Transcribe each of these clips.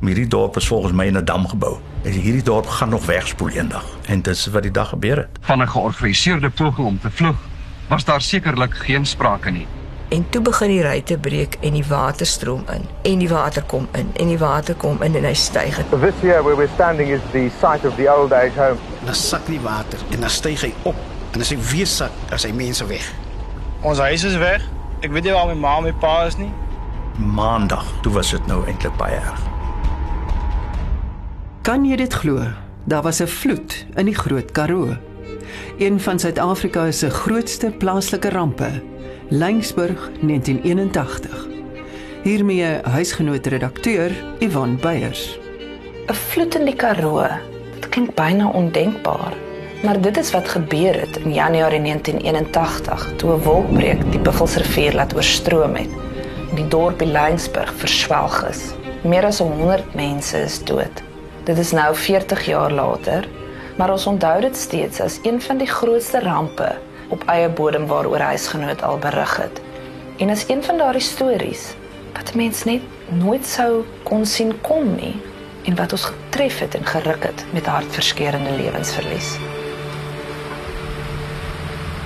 Hierdie dorp is volgens my in 'n dam gebou. En hierdie dorp gaan nog wegspoel eendag. En dit is wat die dag gebeur het. Van 'n georganiseerde poging om te vlug was daar sekerlik geen sprake nie. En toe begin die ry te breek en die water stroom in en die water kom in en die water kom in en hy styg. This here where we're standing is the site of the old age home. Dan sak die water en dan styg hy op en as hy weer sak, as hy mense weg. Ons huis is weg. Ek weet nie waar my ma en my pa is nie. Maandag, toe was dit nou eintlik baie erg. Kan jy dit glo? Daar was 'n vloed in die Groot Karoo. Een van Suid-Afrika se grootste plaaslike rampe, Lyngsburg 1981. Hiermee huisgenoot redakteur Ivan Beyers. 'n Vloed in die Karoo. Dit klink byna ondenkbaar. Maar dit is wat gebeur het in Januarie 1981 toe 'n wolkbreek die Buffelsrivier laat oorstroom het en die dorpie Lyngsburg verswelg is. Meer as 100 mense is dood. Dit is nou 40 jaar later, maar ons onthou dit steeds as een van die grootste rampe op eie bodem waaroor huisgenoot al berig het. En is een van daardie stories wat mense net nooit sou kon sien kom nie en wat ons getref het en geruk het met hartverskeurende lewensverlies.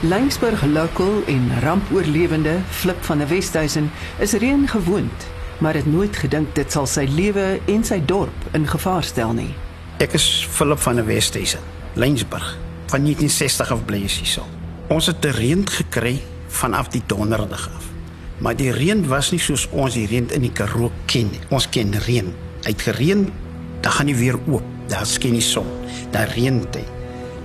Lyngsburg local en rampoorlewende Flip van der Westhuizen is reën gewoond, maar het nooit gedink dit sal sy lewe en sy dorp in gevaar stel nie. Ek is Philip van der Westhuizen, Lyngsburg, van 1960 af bly is hierso. Ons het reën gekry vanaf die donderdag af. Maar die reën was nie soos ons die reën in die Karoo ken. Ons ken reën. Hy het gereën, dan gaan hy weer oop. Daar skyn die son. Daar reën dit.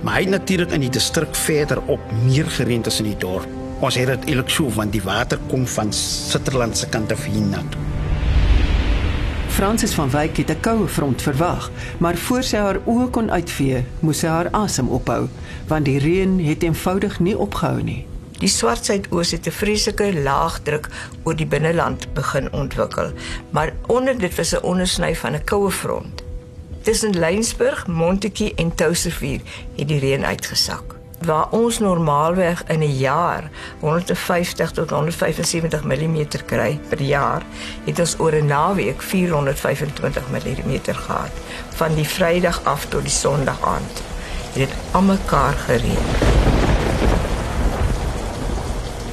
Maar hy het natuurlik in die distrik verder op meer gereën as in die dorp. Ons het dit eintlik so want die water kom van Sutherland se kant af hier na toe. Francis van Wyk het 'n koue front verwag, maar voor sy haar oë kon uitvee, moes sy haar asem ophou, want die reën het eenvoudig nie opgehou nie. Die swart suidoos het 'n vreeslike laagdruk oor die binneland begin ontwikkel, maar onder dit was 'n ondersny van 'n koue front. Tussen Lynsburg, Montetjie en Touwsrivier het die reën uitgesak. Waar ons normaalweg in 'n jaar 150 tot 175 mm kry per jaar, het ons oor 'n naweek 425 mm gehad van die Vrydag af tot die Sondag aand. Dit het almekaar gereën.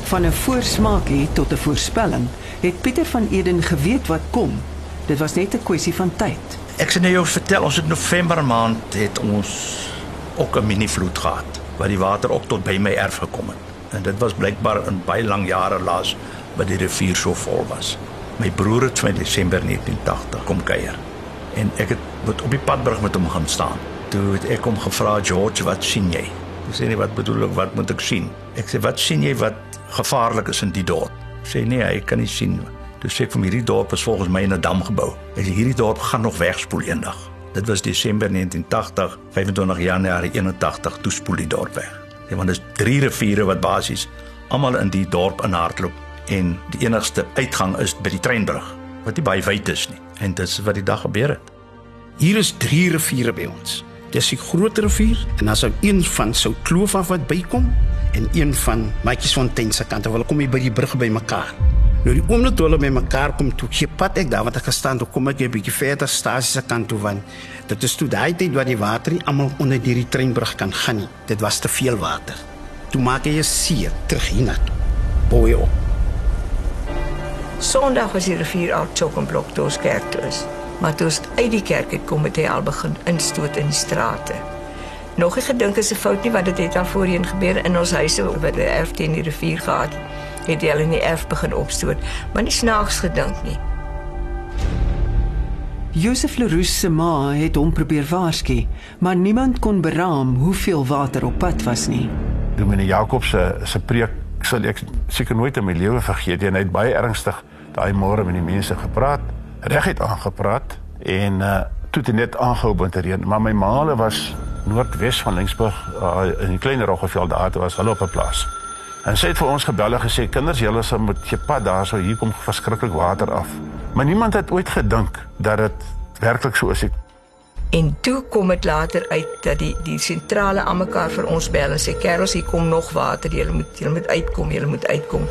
Van 'n voorsmaakie tot 'n voorspelling het Pieter van Eden geweet wat kom. Dit was net 'n kwessie van tyd. Ek sê nou jou vertel ons het November maand het ons ook 'n mini vloed gehad waar die water ook tot by my erf gekom het. En dit was blykbaar in baie lang jare laas wat die rivier so vol was. My broer het van Desember 1980 kom kuier en ek het op die padbrug met hom gaan staan. Toe het ek hom gevra George, wat sien jy? Hy sê nee, wat bedoel ek, wat moet ek sien? Ek sê wat sien jy wat gevaarlik is in die dorp? Sê nee, hy kan nie sien nie. Toe sê ek vir hierdie dorp is volgens my in 'n dam gebou. En hierdie dorp gaan nog wegspoel eendag. Dit was Desember 1980, 25 Januarie 81 toe spoel die dorp weg. Ja, want dis drie riviere wat basies almal in die dorp inhardloop en die enigste uitgang is by die treinbrug wat nie baie wyd is nie. En dit is wat die dag gebeur het. Hier is drie riviere by ons. Dis die groot rivier en dan sou een van sou kloof af wat bykom en een van Matjiesfontein se kant. Hulle kom hier by die brug by mekaar. Nou die oomblik toe hulle by mekaar kom toe gee pad ek daar wat ek gestaan toe kom ek 'n bietjie verder stasie se kant toe want dit is toe daai tyd waar die water nie almal onder hierdie treinbrug kan gaan nie. Dit was te veel water. Toe maak jy 'n see terug hiernatoe. Op. Sondag was die rivier al chockblok toe ons kerk toe is. Maar toe ons uit die kerk het kom het hy al begin instoot in die strate. Nog nie gedink is 'n fout nie want dit het al voorheen gebeur in ons huise wat die erf teen die rivier gehad het het hulle in die erf begin opstoot, maar nie snaaks gedink nie. Josef Leroux se ma het hom probeer waarsku, maar niemand kon beraam hoeveel water op pad was nie. Dominee Jakob se se preek sal ek seker nooit in my lewe vergeet nie. Hy het baie ernstig daai môre met die mense gepraat, reguit aangepraat en uh toe het net aangehou met te reën, maar my maale was noordwes van Linksburg uh, in 'n klein Roggeveld daar, dit was hulle op 'n plaas. En sy het vir ons gebel en gesê kinders julle sal met jou pad daarso hier kom verskriklik water af. Maar niemand het ooit gedink dat dit werklik so is. En toe kom dit later uit dat die die sentrale aan mekaar vir ons bel en sê kerels hier kom nog water, julle moet julle moet uitkom, julle moet uitkom.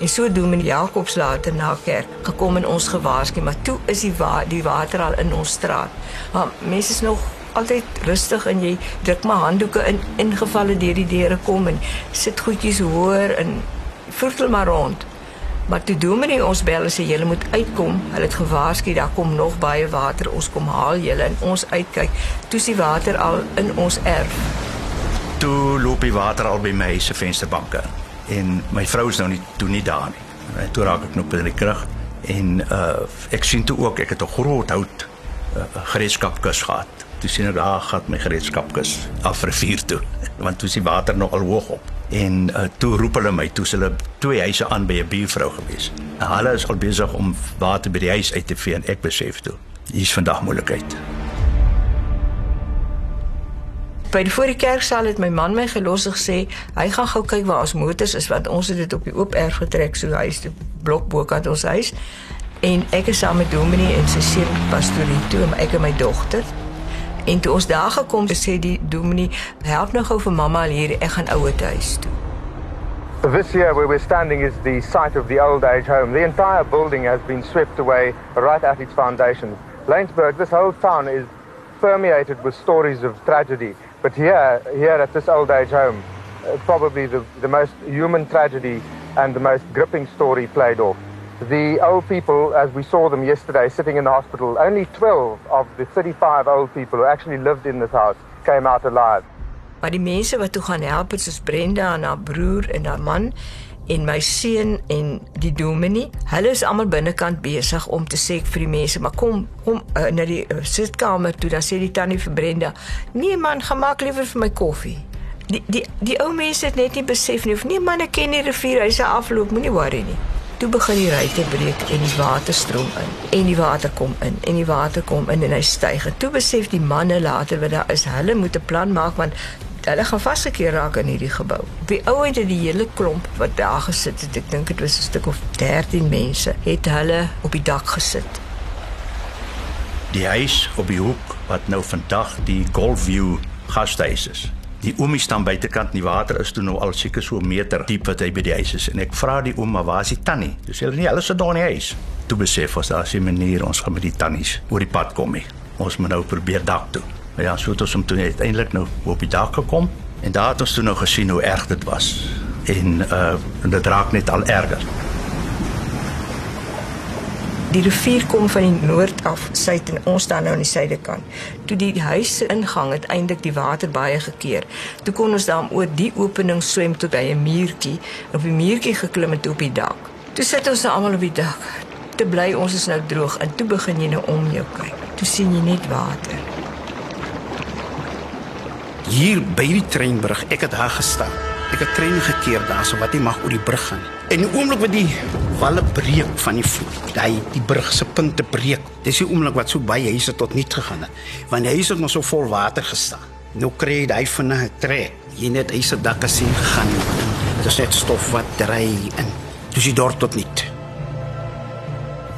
En so doen men Jakobs later na kerk gekom en ons gewaarsku, maar toe is die wa die water al in ons straat. Maar mense is nog altyd rustig en jy druk maar handdoeke in ingevalle deur die deure kom en sit goedjies hoor en vroetel maar rond. Maar toe dominee ons bel en sê julle moet uitkom. Hulle het gewaarsku daar kom nog baie water. Ons kom haal julle en ons uitkyk. Toe is die water al in ons erf. Toe loop die water al by my se vensterbanke en my vrou is nou nie toe nie daar nie. En toe raak ek nou by die krag en uh ek sien toe ook ek het 'n groot hout uh, gereedskapkus gehad. Toe sien ek daar gaan my gereedskapkus af rivier toe want toe is die water nog al hoog op. En uh, toe roep hulle my toe hulle twee huise aan by 'n buurvrou gewees. En hulle is al besig om water by die huis uit te vee en ek besef toe hier's vandag moeilikheid. By die voor die kerksaal het my man my gelos en gesê hy gaan gou kyk waar ons motors is want ons het dit op die oop erf getrek so hy is die blok bokant ons huis. En ek is saam met Dominee en sy seun pastorie toe, maar ek en my dogter. En toe ons daar gekom het, sê die Dominee, help nou gou vir mamma hier, ek gaan ouer huis toe. This year, where we're standing, is the site of the old age home. The entire building has been swept away right at its foundations. Laingsburg, this whole town is permeated with stories of tragedy. But here, here at this old age home, uh, probably the, the most human tragedy and the most gripping story played off. The old people, as we saw them yesterday sitting in the hospital, only 12 of the 35 old people who actually lived in this house came out alive. Maar die mense wat toe gaan help het soos Brenda en haar broer en haar man en my seun en die dominee, hulle is almal binnekant besig om te sê vir die mense, maar kom kom uh, na die uh, sitkamer toe, dan sê die tannie vir Brenda, "Nee man, gemaak liewer vir my koffie." Die die die ou mense het net nie besef nie of nee man, ek ken die rivier, hy's afloop, moenie worry nie. Toe begin die ruitte breek en die water stroom in en die water kom in en die water kom in en hy styg. En toe besef die manne later wat daar is, hulle moet 'n plan maak want hulle gaan vasgekeer raak in hierdie gebou. Die ouens het die hele klomp wat daar gesit het, ek dink dit was 'n stuk of 13 mense, het hulle op die dak gesit. Die huis op die hoek wat nou vandag die Golfview gastehuis is. Die oomie staan buitekant in die water is toe nou al seker so 'n meter diep wat hy by die huis is en ek vra die ouma waar is die tannie? Dis hulle nie alles sit daar in die huis. Toe besef ons daar is 'n manier ons gaan met die tannies oor die pad kom nie. Ons moet nou probeer dak toe. Maar ja, so het ons hom toe uiteindelik nou op die dak gekom en daar het ons toe nou gesien hoe erg dit was. En uh en dit raak net al erger. Die rivier kom van die noord af, suid en ons staan nou aan die suidekant. Toe die huis se ingang uiteindelik die water baie gekeer. Toe kon ons dan oor die opening swem tot by 'n muurtjie, op die muurtjie geklim en toe op die dak. Toe sit ons nou almal op die dak. Te bly ons is nou droog en toe begin jy nou om jou kyk. Toe sien jy net water. Hier by die treinbrug, ek het daar gestaan. Ek het trein gekeer daarso wat nie mag oor die brug gaan. En die oomblik wat die walle breek van die vloed, daai die brug se punte breek. Dis die oomblik wat so baie huise tot niet gegaan het. Want die huise het nog so vol water gestaan. Nou kry jy daai vinnig trek. Jy net huise dakke sien gaan. Dit is net stof wat dry en dis jy dort tot niet.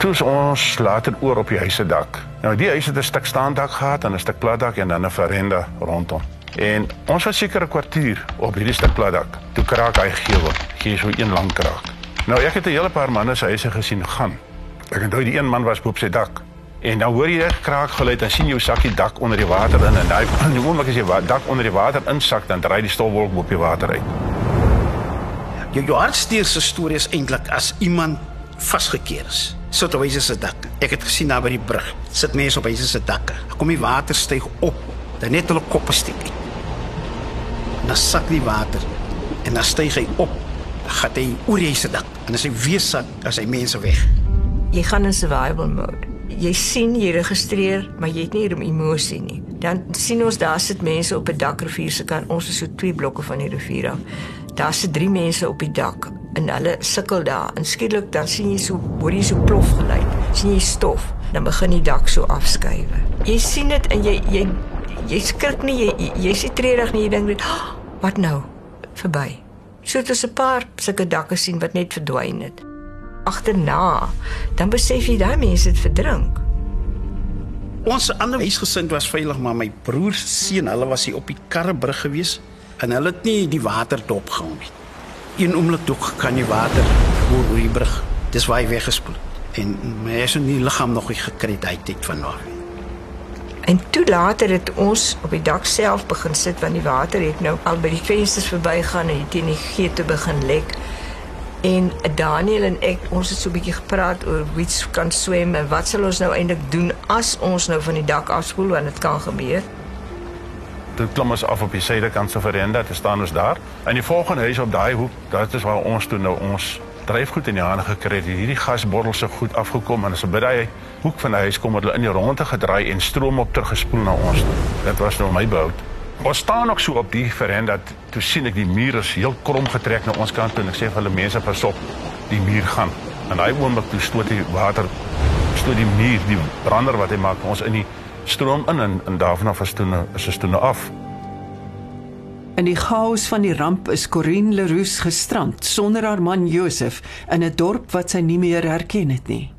Toe ons later oor op die huise dak. Nou die huis het 'n stuk staandak gehad en 'n stuk platdak en dan 'n veranda rondom. En ons was seker 'n kwartier op hierdie stuk platdak. Toe kraak hy gewel. Gee so een lang kraak. Nou ek het 'n hele paar manne se huise gesien gaan. Ek onthou die een man was op sy dak. En dan hoor jy reg kraak geluid en sien jou sakkie dak onder die water in en daai in die oomblik as jy dak onder die water insak dan dry die stofwolk op die water uit. Jou jou hartsteer se storie is eintlik as iemand vasgekeer is. Sit op huise se dak. Ek het gesien daar by die brug. Sit mense op huise se dakke. Kom die water styg op. Dan net hulle koppe steek. Dan sak die water en dan styg hy op. Dan gaan hy oor die huise dak en as hy weer sak, as hy mense weg. Jy gaan in survival mode. Jy sien, jy registreer, maar jy het nie hier 'n emosie nie. Dan sien ons daar sit mense op 'n dakrivier se kant. Ons is so twee blokke van die rivier af. Daar sit drie mense op die dak en hulle sukkel daar. En skielik dan sien jy so hoor jy so plof geluid. Sien jy stof, dan begin die dak so afskuif. Jy sien dit en jy jy jy skrik nie, jy jy, jy sien treurig nie, jy dink net, oh, "Wat nou? Verby." So dit is 'n paar sulke dakke sien wat net verdwyn het. Agterna, dan besef jy daai mense het verdrink. Ons ander huisgesind was veilig, maar my broer se seun, hulle was hier op die karrebrug gewees en hulle het nie die water dop gehou nie. Een oomblik toe kan die water oor die brug. Dis waar hy weggespoel het. En my is in die liggaam nog nie gekry daai tyd van nog. En toe later het ons op die dak self begin sit want die water het nou al by die vensters verbygaan en teen die geete begin lek. En Daniel en ek, ons het so 'n bietjie gepraat oor wie kan swem en wat sal ons nou eintlik doen as ons nou van die dak afspoel want dit kan gebeur. Toe klim ons af op die suidekant se veranda, te staan ons daar. En die volgende huis op daai hoek, dit is waar ons toe nou ons dryfgoed in die hande gekry het. Hierdie gasbottels se goed afgekom en as by daai hoek van die huis kom het hulle in die ronde gedraai en stroom op teruggespoel na ons toe. Dit was nou my bout. Ons staan nog so op die veranda toe sien ek die muur is heel krom getrek na ons kant toe en ek sê vir hulle mense pas op, die muur gaan. En daai oomblik toe stoot die water stoot die muur, die brander wat hy maak ons in die stroom in en, en daarvan af is toe nou is dit toe nou af. In die chaos van die ramp is Corinne Leroux gestrand sonder haar man Josef in 'n dorp wat sy nie meer herken het nie.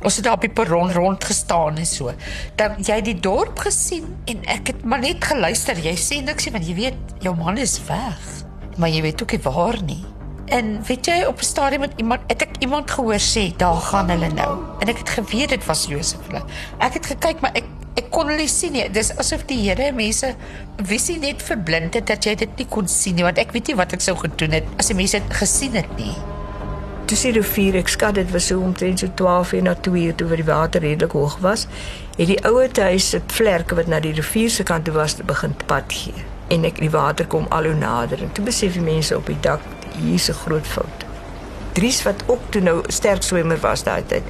Ons het daar op die perron rond gestaan en so. Dan jy die dorp gesien en ek het maar net geluister. Jy sê niks nie want jy weet jou man is weg. Maar jy weet ook nie waar nie. En weet jy op 'n stadium met iemand het ek iemand gehoor sê daar gaan hulle nou. En ek het geweet dit was Josef hulle. Ek het gekyk maar ek ek kon hulle sien nie. Dis asof die Here mense visie net verblind het dat jy dit nie kon sien nie want ek weet nie wat ek sou gedoen het as die mense dit gesien het nie. Toe die rivier, ek skat dit was so omtrent so 12 uur na 2 uur toe waar die water redelik hoog was, het die ouer huis se vlerke wat na die rivier se kant toe was begin pad gee. En ek die water kom al hoe nader en toe besef die mense op die dak hier's 'n groot fout. Dries wat ook toe nou sterk swemmer was daai tyd,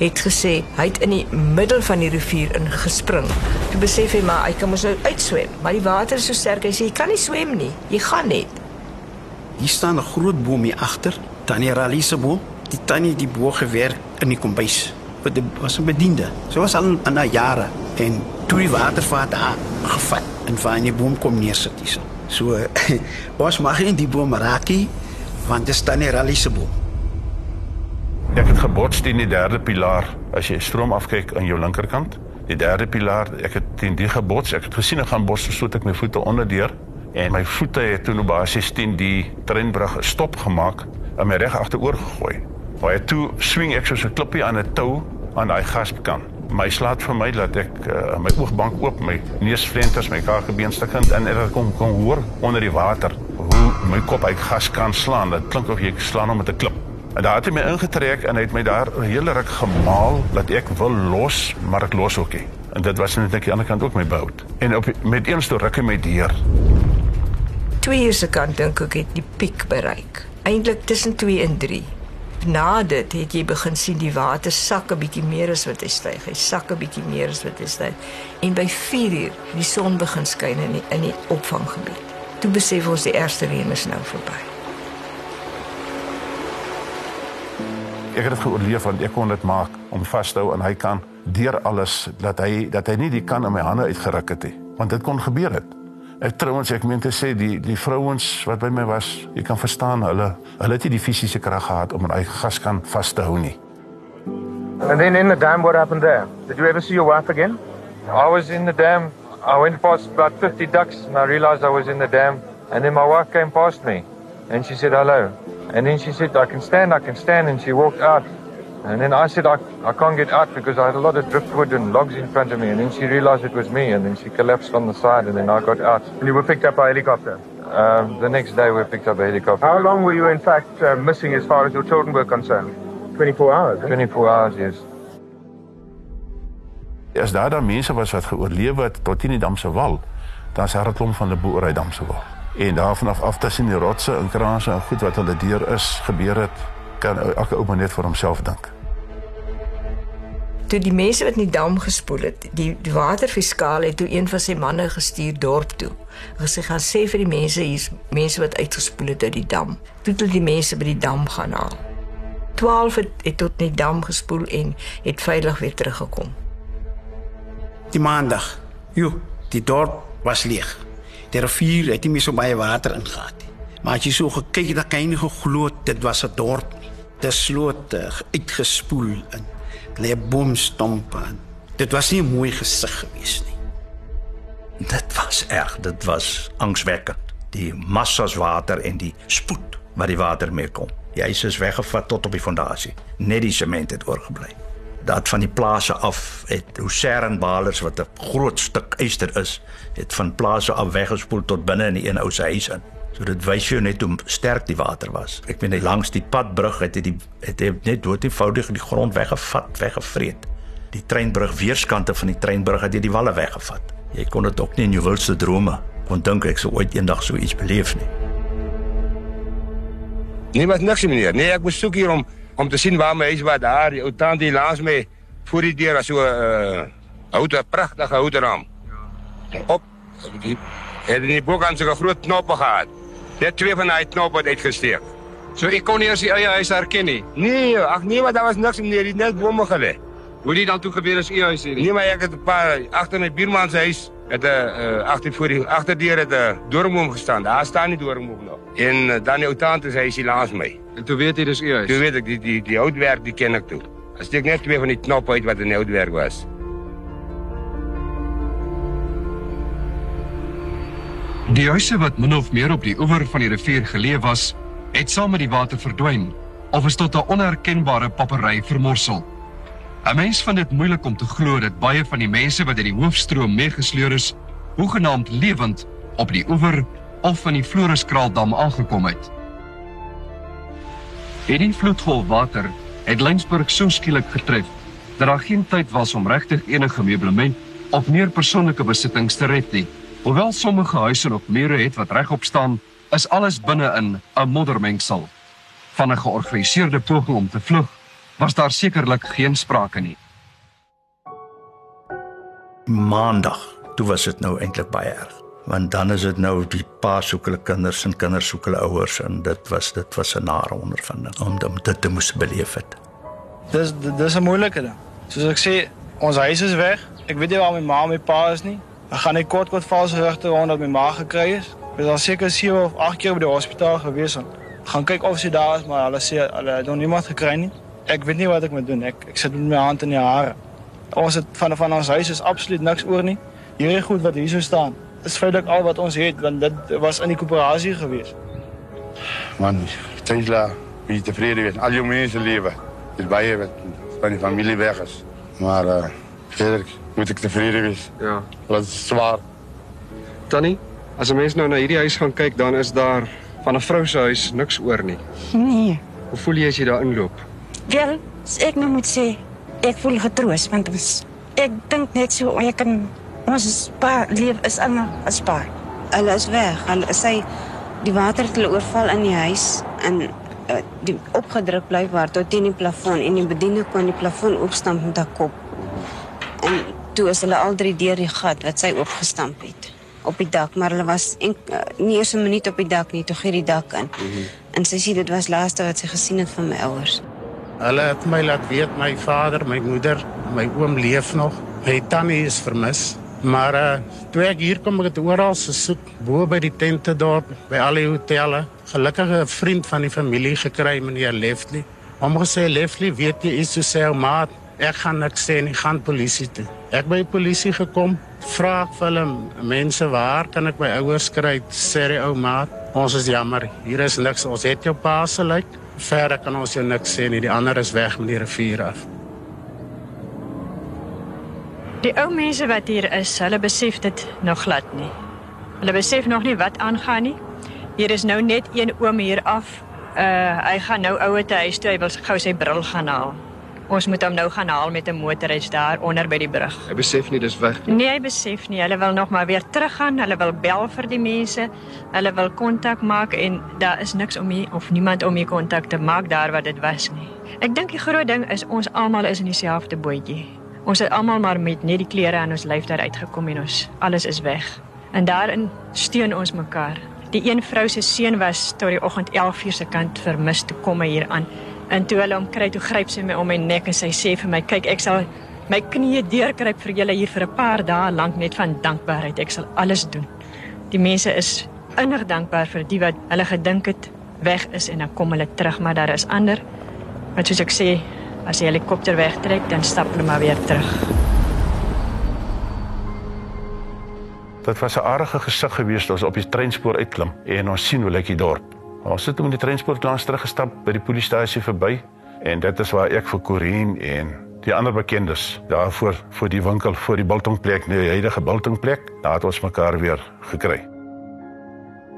het gesê hy het in die middel van die rivier ingespring. Toe besef hy maar hy kan mos nou uitswem, maar die water is so sterk hy sê jy kan nie swem nie. Jy gaan net. Hier staan 'n groot boom hier agter, Tannie Ralise boom. Die tannie die bo gewerk in die kombuis. Die- was 'n bediende. Sy was al in na jare en toe die watervaart daar gevat en van die boom kom neersit hier. So ons mag nie die boom raak nie want dit is Tannie Ralise boom. Ek het gebots teen die derde pilaar. As jy stroom afkyk aan jou linkerkant, die derde pilaar, ek het teen die gebots. Ek het gesien ek gaan bots, so het ek my voete onderdeur en my voete het toe nou basies teen die treinbrug stop gemaak en my reg agteroor gegooi. Waar toe swing ek soos 'n klippie aan 'n tou aan daai gaskant. My slaat vir my dat ek uh, my oogbank oop, my neusvlenters, my kaakbeenstukkind en ek kon kon hoor onder die water hoe my kop uit gas kan slaan. Dit klink of jy slaan hom met 'n klip. En daar het hy my ingetrek en hy het my daar 'n hele ruk gemaal dat ek wil los, maar ek los ook nie. En dit was net aan die ander kant ook my bout. En op met een stoot ruk hy my deur. 2 uur se kant dink ek het die piek bereik. Eintlik tussen 2 en 3. Na dit het jy begin sien die water sak 'n bietjie meer as wat hy styg. Hy sak 'n bietjie meer as wat hy styg. En by 4 uur die son begin skyn in die, in die opvanggebied. Toe besef ons die eerste reën is nou verby. Ek het dit geoorleef want ek kon dit maak om vas te hou en hy kan deur alles dat hy dat hy nie die kan in my hande uitgeruk het nie. Want dit kon gebeur het. Ek trouens ek meen te sê die die vrouens wat by my was, jy kan verstaan hulle hulle het nie die fisiese krag gehad om 'n eie gaskan vas te hou nie. And then in the dam, what happened there? Did you ever see your wife again? I was in the dam. I went past about 50 ducks and I realized I was in the dam. And then my wife came past me and she said hello. And then she said, I can stand, I can stand. And she walked out. And then I said, I, I can't get out because I had a lot of driftwood and logs in front of me. And then she realized it was me. And then she collapsed on the side. And then I got out. And you were picked up by helicopter. Um, the next day we picked up a helicopter. How long were you, in fact, uh, missing as far as your children were concerned? 24 hours. eh? 24 hours, yes. As daar dan mense was wat geoorleef het tot in die dam se wal, dan is daar 'n klomp van die boer uit dam se wal. En daarvan af af tussen die rotse en kraanse en goed wat hulle deur is gebeur het, kan elke ou maar net vir homself dink. Toe die mense wat in die dam gespoel het, die, die waterfiskaal het toe een van sy manne gestuur dorp toe. Gesê gaan sê vir die mense hier's mense wat uitgespoel het uit die dam. Toe het hulle die mense by die dam gaan haal. 12 het, het tot in die dam gespoel en het veilig weer teruggekom. Die maandag. Jo, die dorp was leeg. Die rivier het nie meer so baie water ingegaan nie. Maar as jy so gekyk het, dan kan jy nie geglo het dit was 'n dorp nie. Dit sloot uh, uitgespoel en lê boomstompe en Dit was nie 'n mooi gesig gewees nie. Dit was erg, dit was angswekkend. Die massas water en die spoed wat die water mee kom. Die ys is weggevat tot op die fondasie. Net die sement het oorgebly. Dat van die plase af het Lucerne balers wat 'n groot stuk yster is, het van plase af weggespoel tot binne in die een ou se huis in. So dit wys jou net hoe sterk die water was. Ek meen langs die padbrug het dit het, het net dood eenvoudig die grond weggevat, weggevreet. Die treinbrug weerskante van die treinbrug het die walle weggevat. Jy kon dit ook nie in jou wildste drome kon dink ek sou ooit eendag so iets beleef nie. Nee, wat niks meneer. Nee, ek moes soek hier om om te sien waar my huis was daar. Die ou tannie langs my voor die deur was so 'n uh, houte pragtige houte raam. Ja. Op die het in die bokant so 'n groot knop gehad. Net twee van daai knoppe het uitgesteek. So ek kon nie eens die eie huis herken nie. Nee, ag nee, maar daar was niks meneer, dit net bome gelê. Hoe dit dan toe gebeur is u huis hier? Nee, maar ek het 'n paar agter my buurman se huis het 'n uh, agter voor die agterdeur het 'n doringboom gestaan. Daar staan nie doringboom nog. En uh, dan die ou tante sê hy is langs my. En toe weet jy dis u huis. Toe weet ek die die die houtwerk die ken ek toe. As ek net twee van die knoppe uit wat in die houtwerk was. Die huise wat min of meer op die oewer van die rivier geleë was, het saam met die water verdwyn of is tot 'n onherkenbare papery vermorsel. 'n Mens vind dit moeilik om te glo dat baie van die mense wat in die hoofstroom meegesleur is, hoegenaamd lewend op die oewer of van die Floriskraaldam aangekom het. Hierdie vloedgolf water het Lensburg so skielik getref dat daar geen tyd was om regtig enige meublement of meer persoonlike besittings te red nie. Hoewel sommige huise nog mure het wat regop staan, is alles binne in 'n moddermengsel. Van 'n georganiseerde poging om te vlug was daar sekerlik geen sprake nie. Maandag, toe was dit nou eintlik baie erg. Want dan is dit nou die pa soek hulle kinders en kinders soek hulle ouers en dit was dit was 'n nare ondervinding om, om dit te moes beleef het. Dis dis 'n moeilike ding. Soos ek sê, ons huis is weg. Ek weet nie waar my ma en my pa is nie. Ek gaan net kort kort vals gerugte rond dat my ma gekry is. Ek was al seker 7 of 8 keer by die hospitaal gewees en gaan kyk of sy daar is, maar hulle sê hulle het nog niemand gekry nie. Ek weet nie wat ek moet doen. Ek ek sit met my hand in die hare. Ons het van van ons huis is absoluut niks oor nie. Hierdie goed wat hier so staan, is feitelik al wat ons het want dit was in die koöperasie gewees. Man, Tensla, wie tevrede wees. Al jou mense lewe. Dis baie wat van die familie weg is. Maar uh verder moet ek tevrede wees. Ja. Dit is swaar. Tannie, as 'n mens nou na hierdie huis gaan kyk, dan is daar van 'n vrou se huis niks oor nie. Nee. Hoe voel jy as jy daar inloop? Wel, as ek nou moet sê, ek voel getroos want ons ek dink net so ek kan ons pa leef is almal as pa. Hulle is weg. Hulle sy die water het hulle oorval in die huis en uh, die opgedruk blykbaar tot teen die plafon en die bediende kon die plafon oopstamp met haar kop. En toe is hulle al drie deur die gat wat sy oopgestamp het op die dak, maar hulle was en, uh, nie eers 'n minuut op die dak nie, toe gee die dak in. Mm -hmm. En sy sê dit was laaste wat sy gesien het van my ouers. Hulle het my laat weet my vader, my moeder, my oom leef nog. My tannie is vermis. Maar uh toe ek hier kom, ek het oral gesoek, bo by die tente dorp, by al die hotelle. Gelukkig 'n vriend van die familie gekry, meneer Lefty. Hom gesê Lefty, weet jy iets so sê ou maat, ek gaan niks sê nie, gaan polisie toe. Ek by die polisie gekom, vra vir hulle mense waar kan ek my ouers kry? Sê die ou maat, ons is jammer, hier is niks. Ons het jou pa se lijk. Verder kan ons jou niks sê nie. Die ander is weg met die rivier af. Die ou mense wat hier is, hulle besef dit nog glad nie. Hulle besef nog nie wat aangaan nie. Hier is nou net een oom hier af. Uh hy gaan nou ouer te huis toe. Hy wil gou sy bril gaan haal. Ons moet hom nou gaan haal met 'n motorhuis daar onder by die brug. Hy besef nie dis weg nie. Nee, hy besef nie. Hulle wil nog maar weer teruggaan. Hulle wil bel vir die mense. Hulle wil kontak maak en daar is niks om hier of niemand om hier kontak te maak daar waar dit was nie. Ek dink die groot ding is ons almal is in dieselfde bootjie. Ons het almal maar met net die klere aan ons lyf daar uitgekom en ons alles is weg. En daarin steun ons mekaar. Die een vrou se seun was tot die oggend 11:00 se kant vermis toe kom hy hier aan. En toe hulle hom kry, toe gryp sy my om my nek en sy sê vir my, "Kyk, ek sal my knieë deurkruip vir julle hier vir 'n paar dae lank net van dankbaarheid. Ek sal alles doen." Die mense is innig dankbaar vir die wat hulle gedink het weg is en dan kom hulle terug, maar daar is ander wat soos ek sê, as die helikopter wegtrek, dan stap hulle maar weer terug. Dit was 'n aardige gesig gewees toe ons op die treinspoor uitklim en ons sien hoe lyk die dorp. Ons het met die treinspoor langs teruggestap by die polisiestasie verby en dit is waar ek vir Corin en die ander bekendes daarvoor vir die winkel voor die biltongplek, nee, die huidige biltongplek, daar het ons mekaar weer gekry.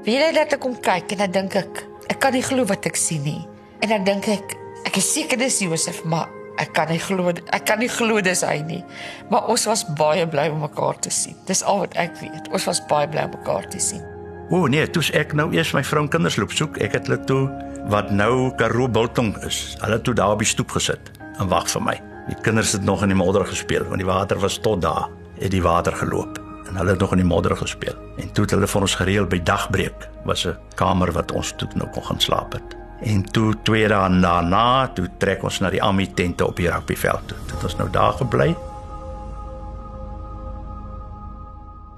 Wie jy dat ek kom kyk en dan dink ek, ek kan nie glo wat ek sien nie. En dan dink ek, ek is seker dis Josef, maar ek kan nie glo ek kan nie glo dis hy nie. Maar ons was baie bly om mekaar te sien. Dis al wat ek weet. Ons was baie bly om mekaar te sien. O nee, toe's ek nou eers my vrou en kinders loop soek. Ek het hulle toe wat nou Karoo Biltong is. Hulle toe daar op die stoep gesit en wag vir my. Die kinders het nog in die modder gespeel want die water was tot daar. Het die water geloop en hulle het nog in die modder gespeel. En toe het hulle vir ons gereël by dagbreek was 'n kamer wat ons toe nou kon gaan slaap het. En toe twee dae daarna, toe trek ons na die Ami tente op die rugbyveld toe. Dit ons nou daar gebly.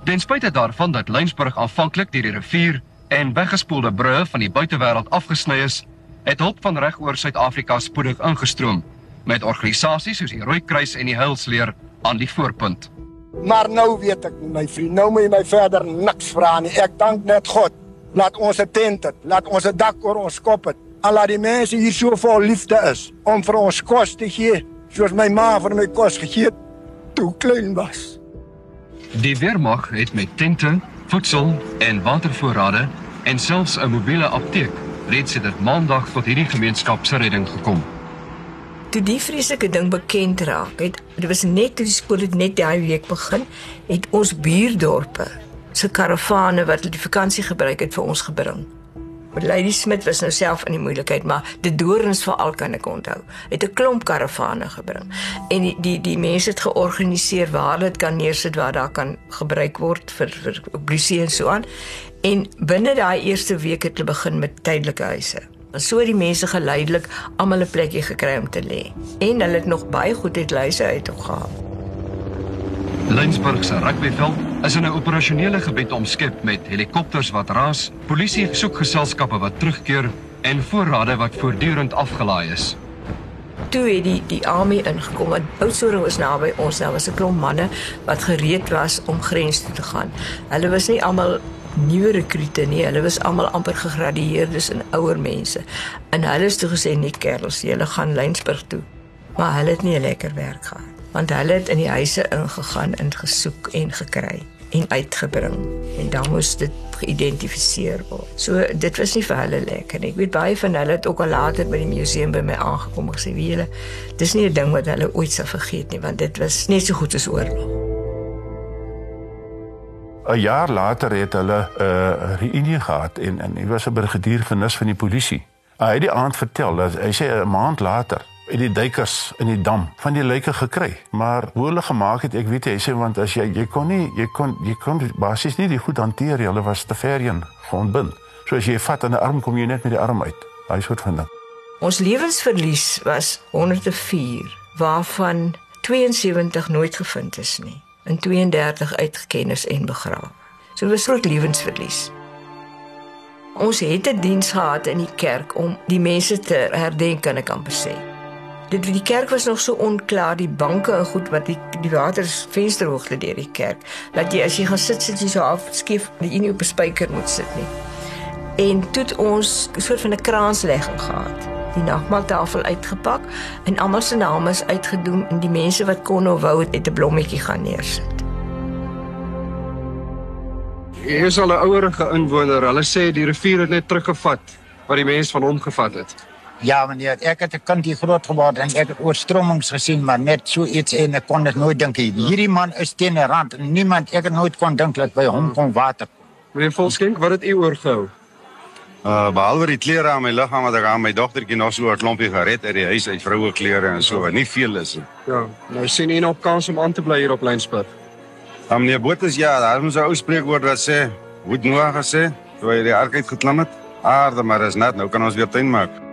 Ten spyte daarvan dat Lensburg aanvanklik deur die rivier en weggespoelde brûe van die buitewêreld afgesny is, het hulp van regoor Suid-Afrika spoedig ingestroom met organisasies soos die Rooikruis en die Heilsleer aan die voorpunt. Maar nou weet ek, my vriend, nou moet jy my verder niks vra nie. Ek dank net God. Laat ons 'n tent het, laat ons 'n dak oor ons kop het. Al laat die mense hier so vol liefde is om vir ons kos te gee, soos my ma vir my kos gegee het toe klein was. Die weermag het met tente, voedsel en watervoorrade en selfs 'n mobiele apteek reeds sedert maandag tot hierdie gemeenskap se redding gekom. Toe die vreeslike ding bekend raak, het dit was net toe die skool het net daai week begin, het ons buurdorpe se karavane wat hulle die vakansie gebruik het vir ons gebring. Maar Lady Smith was nou self in die moeilikheid, maar die doorns veral kan ek onthou. Het 'n klomp karavane gebring. En die die die mense het georganiseer waar dit kan neersit waar daar kan gebruik word vir vir blusie en so aan. En binne daai eerste week het hulle begin met tydelike huise. En so het die mense geleidelik almal 'n plekjie gekry om te lê. En hulle het nog baie goed uit huise uit gegaan. Lensburg se rugbyveld is in 'n operasionele gebied omskep met helikopters wat raas, polisie soekgeselskappe wat terugkeer en voorrade wat voortdurend afgelaai is. Toe het die die army ingekom. Want Oudtshoorn was naby ons. Daar was 'n klomp manne wat gereed was om grens toe te gaan. Hulle was nie almal nuwe rekrute nie. Hulle was almal amper gegradueerdes en ouer mense. En hulle het toe gesê nee kerels, julle gaan Lensburg toe. Maar hulle het nie 'n lekker werk gehad want hulle het in die huise ingegaan en gesoek en gekry en uitgebring en dan moes dit geïdentifiseer word. So dit was nie vir hulle lekker nie. Ek weet baie van hulle het ook al later by die museum by my aangekom en gesê, "Wie julle, dis nie 'n ding wat hulle ooit sal vergeet nie, want dit was net so goed as oorlog." 'n Jaar later het hulle 'n uh, reunie gehad en en hy was 'n brigadier vernis van die polisie. Hy het die aand vertel dat hy sê 'n maand later het die duikers in die dam van die lyke gekry. Maar hoe hulle gemaak het, ek weet jy sê want as jy jy kon nie jy kon jy kon basies nie die goed hanteer nie. Hulle was te ver heen grondbind. So as jy vat aan 'n arm kom jy net met die arm uit. Daai soort van ding. Ons lewensverlies was 104 waarvan 72 nooit gevind is nie. En 32 uitgeken is en begrawe. So dit was groot lewensverlies. Ons het 'n diens gehad in die kerk om die mense te herdenk kan ek amper sê. Dit die kerk was nog so onklaar, die banke en goed wat die die water is vensterhoogte deur die kerk. Dat jy as jy gaan sit sit jy so af skief, jy nie op 'n spyker moet sit nie. En toe het ons 'n soort van 'n kraanslegging gehad. Die nagmaaltafel uitgepak en almal se name is uitgedoen en die mense wat kon of wou het 'n blommetjie gaan neersit. Hier is al 'n ouerige inwoner. Hulle sê die rivier het net teruggevat wat die mense van hom gevat het. Ja meneer, ek het 'n kind hier groot geword en ek het oorstromings gesien, maar net so iets en ek kon dit nooit dink nie. Hierdie man is teen 'n rand en niemand ek het nooit kon dink dat by hom kon water. Meneer Volskenk, wat het u oorgehou? Uh behalwe die klere aan my liggaam wat ek aan my dogtertjie nog so 'n klompie gered uit die huis uit vroue klere en so, wat nie veel is nie. Ja, nou sien u nog kans om aan te bly hier op Lensburg. Dan meneer Botus ja, daar moet 'n ou spreekwoord wat sê, "Hoe het Noag gesê toe hy die ark uit geklim het? Aarde maar is nat, nou kan ons weer tuin maak."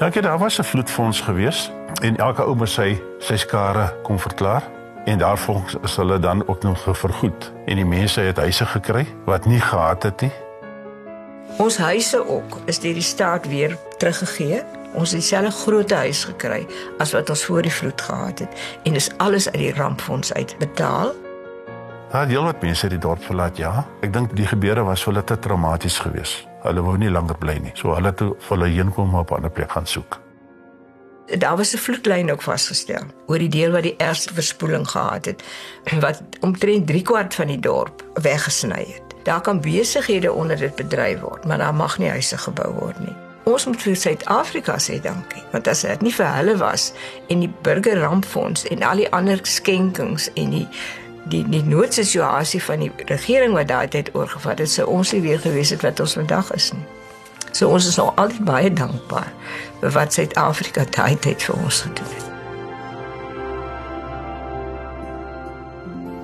Dankie, daar was 'n vloedfonds gewees en elke ou moet sy sy skare kom verklaar en daarvoor is hulle dan ook nog vergoed en die mense het huise gekry wat nie gehad het nie. Ons huise ook is deur die staat weer teruggegee. Ons het dieselfde groot huis gekry as wat ons voor die vloed gehad het en dis alles uit die rampfonds uitbetaal. Daar het heelwat mense die dorp verlaat, ja. Ek dink die gebeure was vir hulle te traumaties geweest. Hulle wou nie langer bly nie. So hulle toe vir hulle heenkom op 'n ander plek gaan soek. Daar was 'n vloedlyn ook vasgestel oor die deel wat die ergste verspoeling gehad het wat omtrent 3 kwart van die dorp weggesny het. Daar kan besighede onder dit bedryf word, maar daar mag nie huise gebou word nie. Ons moet vir Suid-Afrika sê dankie, want as dit nie vir hulle was en die burgerrampfonds en al die ander skenkings en die die die noodsituasie van die regering wat daai tyd oorgevat het, sou ons nie weer gewees het wat ons vandag is nie. So ons is nog altyd baie dankbaar vir wat Suid-Afrika daai tyd vir ons gedoen het.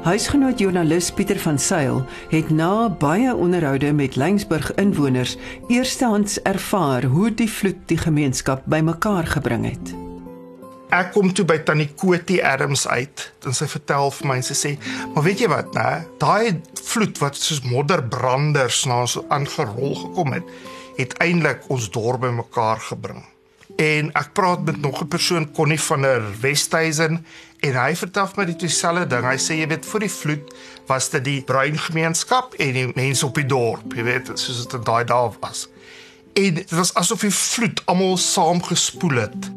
Huisgenoot joernalis Pieter van Sail het na baie onderhoude met Lensburg inwoners eerstehands ervaar hoe die vloed die gemeenskap bymekaar gebring het. Ek kom toe by Tannie Kotie Adams uit en sy vertel vir my en sy sê, "Maar weet jy wat, né? Daai vloed wat soos modderbranders na ons aangerol gekom het, het eintlik ons dorp bymekaar gebring." En ek praat met nog 'n persoon, Connie van der Westhuizen, en hy vertel my dit dieselfde ding. Hy sê jy weet voor die vloed was dit die bruin gemeenskap en die mense op die dorp, jy weet, soos dit daai dae was. En dit was asof die vloed almal saamgespoel het.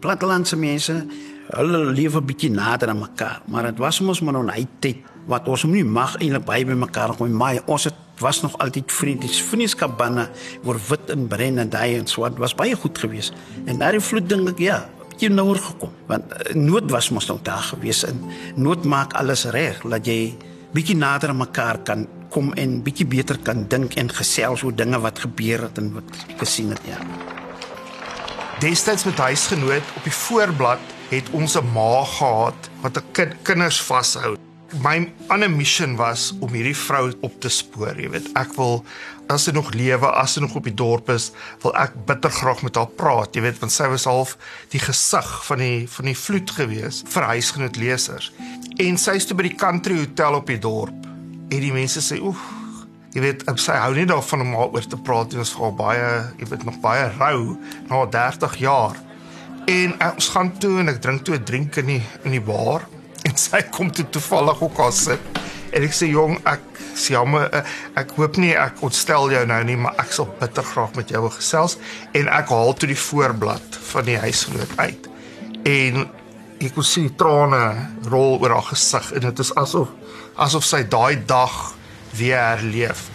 Plattelandse mense, hulle lewe 'n bietjie nader aan mekaar, maar dit was mos maar nou 'n tyd wat ons nie mag eintlik by by mekaar kom maar ons het was nog altyd vriendies vriendskap binne oor wit en bruin en daai en swart was baie goed geweest. En daai vloed dink ek ja jy nouer gekom. Want uh, nood was mos nou daar geweest en nood maak alles reg dat jy bietjie nader aan mekaar kan kom en bietjie beter kan dink en gesels oor dinge wat gebeur het en wat gesien het ja Destyds met huisgenoot op die voorblad het ons 'n ma gehad wat 'n kind kinders vashou. My ander mission was om hierdie vrou op te spoor, jy weet. Ek wil as sy nog lewe, as sy nog op die dorp is, wil ek bitter graag met haar praat, jy weet, want sy was half die gesig van die van die vloed gewees vir huisgenoot lesers. En sy is toe by die country hotel op die dorp. En die mense sê, "Oef, jy weet, sy hou nie daarvan om oor te praat, was vir haar baie, jy weet, nog baie rou na 30 jaar." En ons gaan toe en ek drink toe 'n drink in die in die bar en sy kom toe toevallig ook al sit. En ek sê jong, ek sê jammer, eh, ek hoop nie ek ontstel jou nou nie, maar ek sal bitter graag met jou gesels en ek haal toe die voorblad van die huisgenoot uit. En ek kon sien trane rol oor haar gesig en dit is asof asof sy daai dag weer herleef.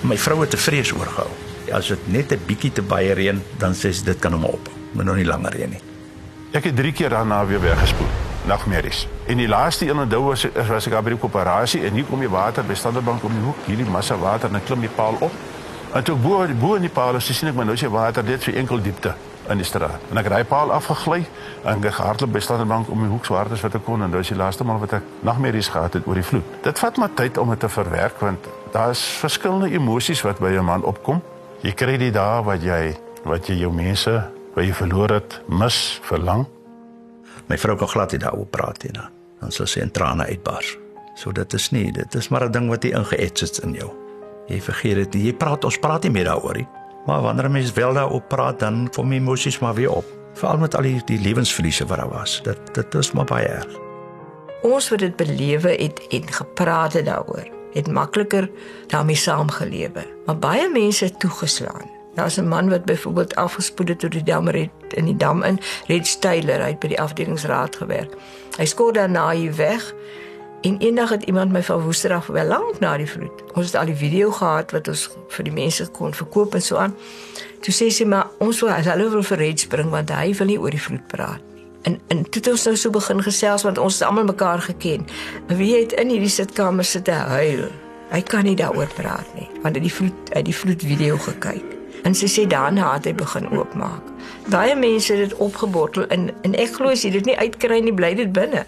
My vrou het te vrees oorgehou. As dit net 'n bietjie te baie reën, dan sê sy dit kan hom op. Moet nog nie langer reën nie. Ek het 3 keer daarna weer weggespoel. Nagmerries. En die laaste een onthou was was ek by die koöperasie en hier kom die water by Standerbank om die hoek, hierdie massa water en ek klim die paal op. En toe bo bo in die paal, so sien ek maar nou se water dit vir enkel diepte in die straat. En ek het daai paal afgegly en ek gehardloop by Standerbank om die hoek so hard as wat ek kon en dit was die laaste maal wat ek nagmerries gehad het oor die vloed. Dit vat maar tyd om dit te verwerk want daar's verskillende emosies wat by 'n man opkom. Jy kry die dae wat jy wat jy jou mense wat jy verloor het, mis, verlang. My vrou kan glad nie daaroor praat nie. Dan, dan sal sy in trane uitbars. So dit is nie, dit is maar 'n ding wat jy ingeets het in jou. Jy vergeet dit. Jy praat ons praat nie meer daaroor nie. Maar wanneer mense wel daaroor praat, dan kom die emosies maar weer op. Veral met al die, die lewensverliese wat daar was. Dit dit is maar baie erg. Ons wat dit belewe het en gepraat het daaroor, het makliker daarmee saamgelewe. Maar baie mense toegeslaan. Daar's 'n man wat byvoorbeeld afgespoed het tot die dam red in die dam in, Red Styler, hy het by die afdelingsraad gewerk. Hy skoor daarna hier weg. En eendag het iemand my van Woesterdag wel lank na die vloed. Ons het al die video gehad wat ons vir die mense kon verkoop en so aan. Toe sê sy maar ons wil hulle wil vir Red spring want hy wil nie oor die vloed praat. En en toe het ons nou so begin gesels want ons het almal mekaar geken. Wie het in hierdie sitkamer sit te huil? Hy kan nie daaroor praat nie want hy het die vloed uit die vloed video gekyk. En sy sê daarna het hy begin oopmaak. Baie mense het dit opgebottel en en ek glo as jy dit nie uitkry nie, bly dit binne.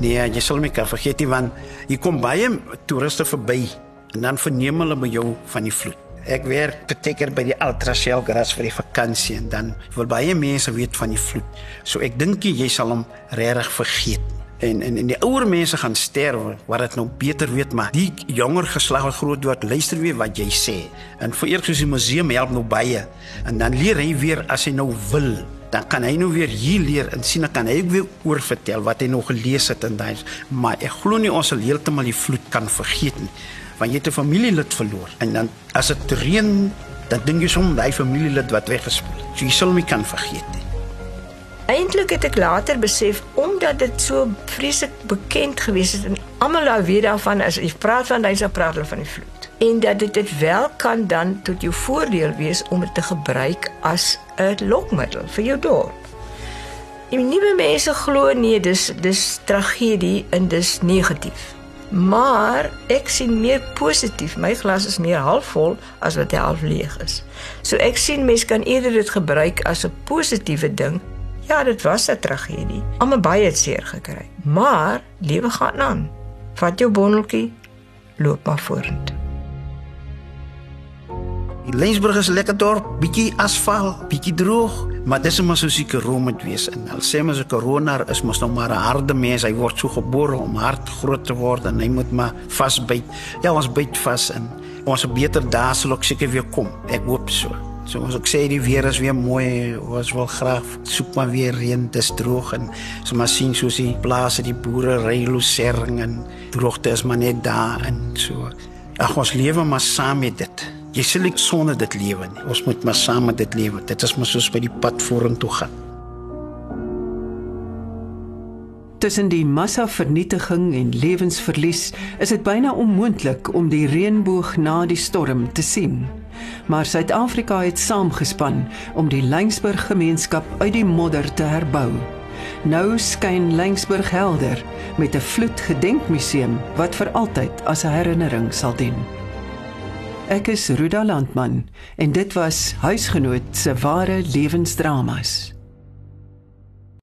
Nee, jy sal my kan vergeet nie want hier kom baie toeriste verby en dan verneem hulle by jou van die vloed. Ek werk te teker by die Ultrashell Gras vir die vakansie en dan wil baie mense weet van die vloed. So ek dink jy sal hom regtig vergeet. En en en die ouer mense gaan sterwe wat dit nou beter weet maar die jonger geslag wat groot word luister weer wat jy sê. En vir eers soos die museum help nou baie en dan leer hy weer as hy nou wil dan kan hy nou weer hier leer. En sien dan kan hy ook weer oor vertel wat hy nog gelees het in daai maar ek glo nie ons sal heeltemal die vloed kan vergeet nie. Want jy het 'n familielid verloor. En dan as dit reën dan dink jy soms daai familielid wat weggespoel het. So jy sal my kan vergeet nie. Eintlik het ek later besef omdat dit so vreeslik bekend gewees het en almal daar weet daarvan as jy praat van hy's op praat hulle van die vloed. En dat dit dit wel kan dan tot jou voordeel wees om dit te gebruik as 'n lokmiddel vir jou dorp. Die nuwe mense glo nee, dis dis tragedie en dis negatief. Maar ek sien meer positief. My glas is meer halfvol as wat hy half leeg is. So ek sien mense kan eerder dit gebruik as 'n positiewe ding Ja, dit was 'n tragedie. Almal baie het seer gekry. Maar lewe gaan aan. Vat jou bondeltjie, loop maar vorentoe. Lensburg is 'n lekker dorp, bietjie asfalt, bietjie droog, maar dis mos so seker rom moet wees. En al sê mens 'n corona is mos nog maar 'n harde mens. Hy word so gebore om hard groot te word en hy moet maar vasbyt. Ja, ons byt vas en ons beter dae sal ook seker weer kom. Ek hoop so. Soos ek sê die weer is weer mooi. Ons wil graag soek maar weer reën, dis droog en so maar sien soos die plase, die boere ry losering en droogte is maar net daar en so. Ag ons lewe maar saam met dit. Jy sê ek sonder dit lewe nie. Ons moet maar saam met dit lewe. Dit is maar soos by die pad vorentoe gaan. Tussen die massavernietiging en lewensverlies is dit byna onmoontlik om die reënboog na die storm te sien. Maar Suid-Afrika het saamgespan om die Lensburg gemeenskap uit die modder te herbou. Nou skyn Lensburg helder met 'n vloedgedenkmuseum wat vir altyd as 'n herinnering sal dien. Ek is Ruda Landman en dit was huisgenoot se ware lewensdramas.